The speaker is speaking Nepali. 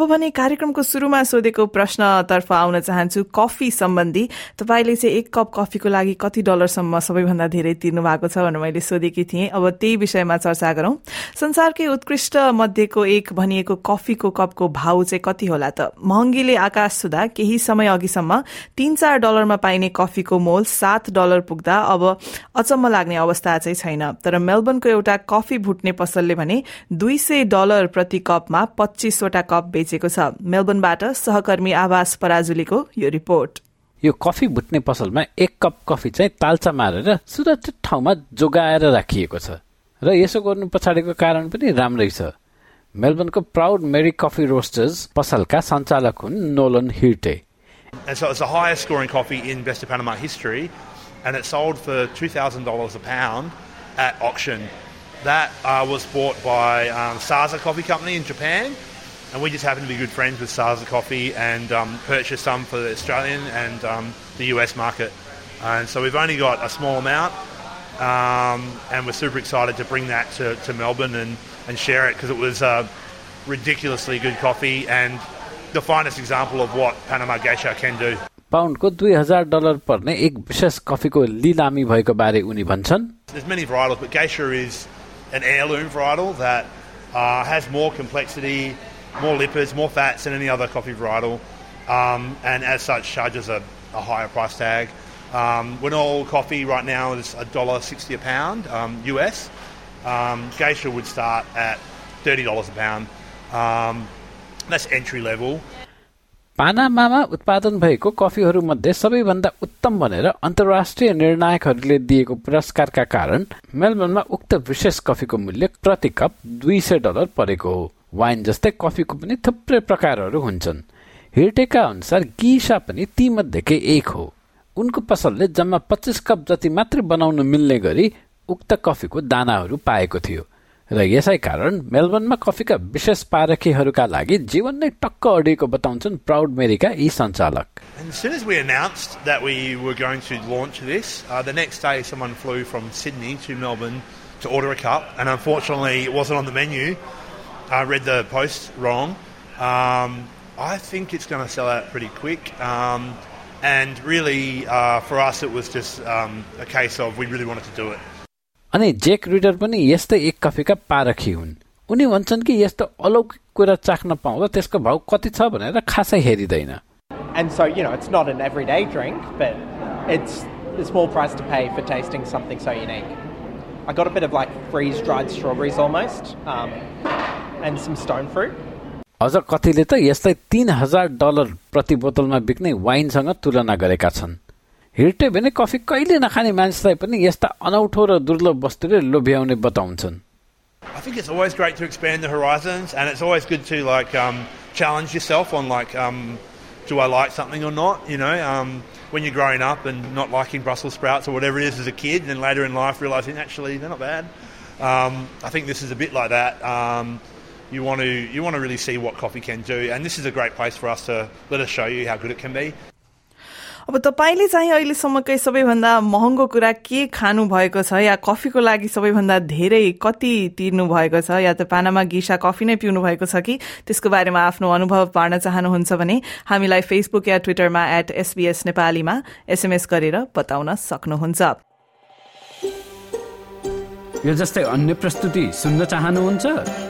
अब भने कार्यक्रमको सुरुमा सोधेको प्रश्नतर्फ आउन चाहन्छु कफी सम्बन्धी तपाईँले चाहिँ एक कप कफीको लागि कति डलरसम्म सबैभन्दा धेरै तिर्नु भएको छ भनेर मैले सोधेकी थिएँ। अब त्यही विषयमा चर्चा गरौं। संसारकै उत्कृष्ट मध्येको एक भनिएको कफीको कपको भाउ चाहिँ कति होला त? महँगीले आकाश छुँदा केही समय अघिसम्म तीन चार डलरमा पाइने कफीको मोल सात डलर पुग्दा अब अचम्म लाग्ने अवस्था चाहिँ छैन। तर मेलबर्नको एउटा कफी भुट्ने पसलले भने दुई सय डलर प्रति कपमा पच्चीसवटा कप बेचेको छ। मेलबर्नबाट सहकर्मी आवास पराजुलीको यो रिपोर्ट। यो कफी भुट्ने पसलमा एक कप कफी चाहिँ तालचा मारेर सुरक्षित ठाउँमा जोगाएर राखिएको छ र यसो गर्नु पछाडिको कारण पनि राम्रै छ। मेलबर्नको प्राउड मेरी कफी रोस्टर्स पसलका सञ्चालक हुन् Nolan Hirte. And so it's the highest scoring coffee in Best of Panama history, and it sold for $2,000 a pound at auction. That uh, was bought by um, Sasa Coffee Company in Japan, and we just happen to be good friends with Sarza Coffee and um, purchased some for the Australian and um, the US market. And so we've only got a small amount, um, and we're super excited to bring that to, to Melbourne and, and share it because it was a ridiculously good coffee and the finest example of what Panama Geisha can do. पाउन्डको दुई हजार डलर पर्ने एक विशेष कफीको लिलामी भएको बारे उनी भन्छन् There's many varietals, but Geisha is an heirloom varietal that uh, has more complexity, more lipids, more fats than any other coffee varietal, um, and as such charges a, a higher price tag. Um, all coffee right now is $1.60 a pound um, US. Um, geisha would start at $30 a pound. Um, that's entry level. पानामामा उत्पादन भएको कफीहरूमध्ये सबैभन्दा उत्तम भनेर अन्तर्राष्ट्रिय निर्णायकहरूले दिएको पुरस्कारका कारण मेलबर्नमा उक्त विशेष कफीको मूल्य प्रति कप दुई सय डलर परेको हो वाइन जस्तै कफीको पनि थुप्रै प्रकारहरू हुन्छन्। हिर्टेका अनुसार गिसा पनि ती मध्येकै एक हो। उनको पसलले जम्मा पच्चिस कप जति मात्रै बनाउन मिल्ने गरी उक्त कफीको दानाहरू पाएको थियो। र यसै कारण मेलबर्नमा कफीका विशेष पारखीहरूका लागि जीवन नै टक्क अडिएको बताउँछन् प्राउड मेरीका यी सञ्चालक। As soon as we announced that we were going to launch this, uh, the next day someone flew from Sydney to Melbourne to order a cup, and unfortunately it wasn't on the menu. I read the post wrong. Um, I think it's going to sell out pretty quick. Um, and really, uh, for us, it was just um, a case of we really wanted to do it. अनि जेक रिडर पनि यस्तै एक कफीका पारखी हुन् उनी भन्छन् कि यस्तो अलौकिक कुरा चाख्न पाउँदा त्यसको भाउ कति छ भनेर खासै हेरिँदैन And so, you know, it's not an everyday drink, but it's a small price to pay for tasting something so unique. I got a bit of like freeze dried strawberries almost. Um, and some stone fruit. अझ कतिले त यसलाई तीन हजार डलर प्रति बोतलमा बिक्ने वाइनसँग तुलना गरेका छन् हिर्टे भने कफी कहिले नखाने मानिसलाई पनि यस्ता अनौठो र दुर्लभ वस्तुले लोभ्याउने बताउँछन् I think it's always great to expand the horizons, and it's always good to like um, challenge yourself on like, um, do I like something or not? You know, um, when you're growing up and not liking Brussels sprouts or whatever it is as a kid, and then later in life realizing actually they're not bad. Um, I think this is a bit like that. You want to you want to really see what coffee can do, and this is a great place for us to let us show you how good it can be. अब तपाईँले चाहिँ अहिलेसम्मकै सबैभन्दा महँगो कुरा के खानु भएको छ? या कफीको लागि सबैभन्दा धेरै कति तिर्नु भएको छ? या त पानामा गिसा कफी नै पिउनु भएको छ कि? त्यसको बारेमा आफ्नो अनुभव पार्न चाहनुहुन्छ भने हामीलाई फेसबुक या ट्विटरमा एट एसबीएस नेपालीमा एसएमएस गरेर बताउन सक्नुहुन्छ। यो जस्तै अन्य प्रस्तुति सुन्न चाहनुहुन्छ?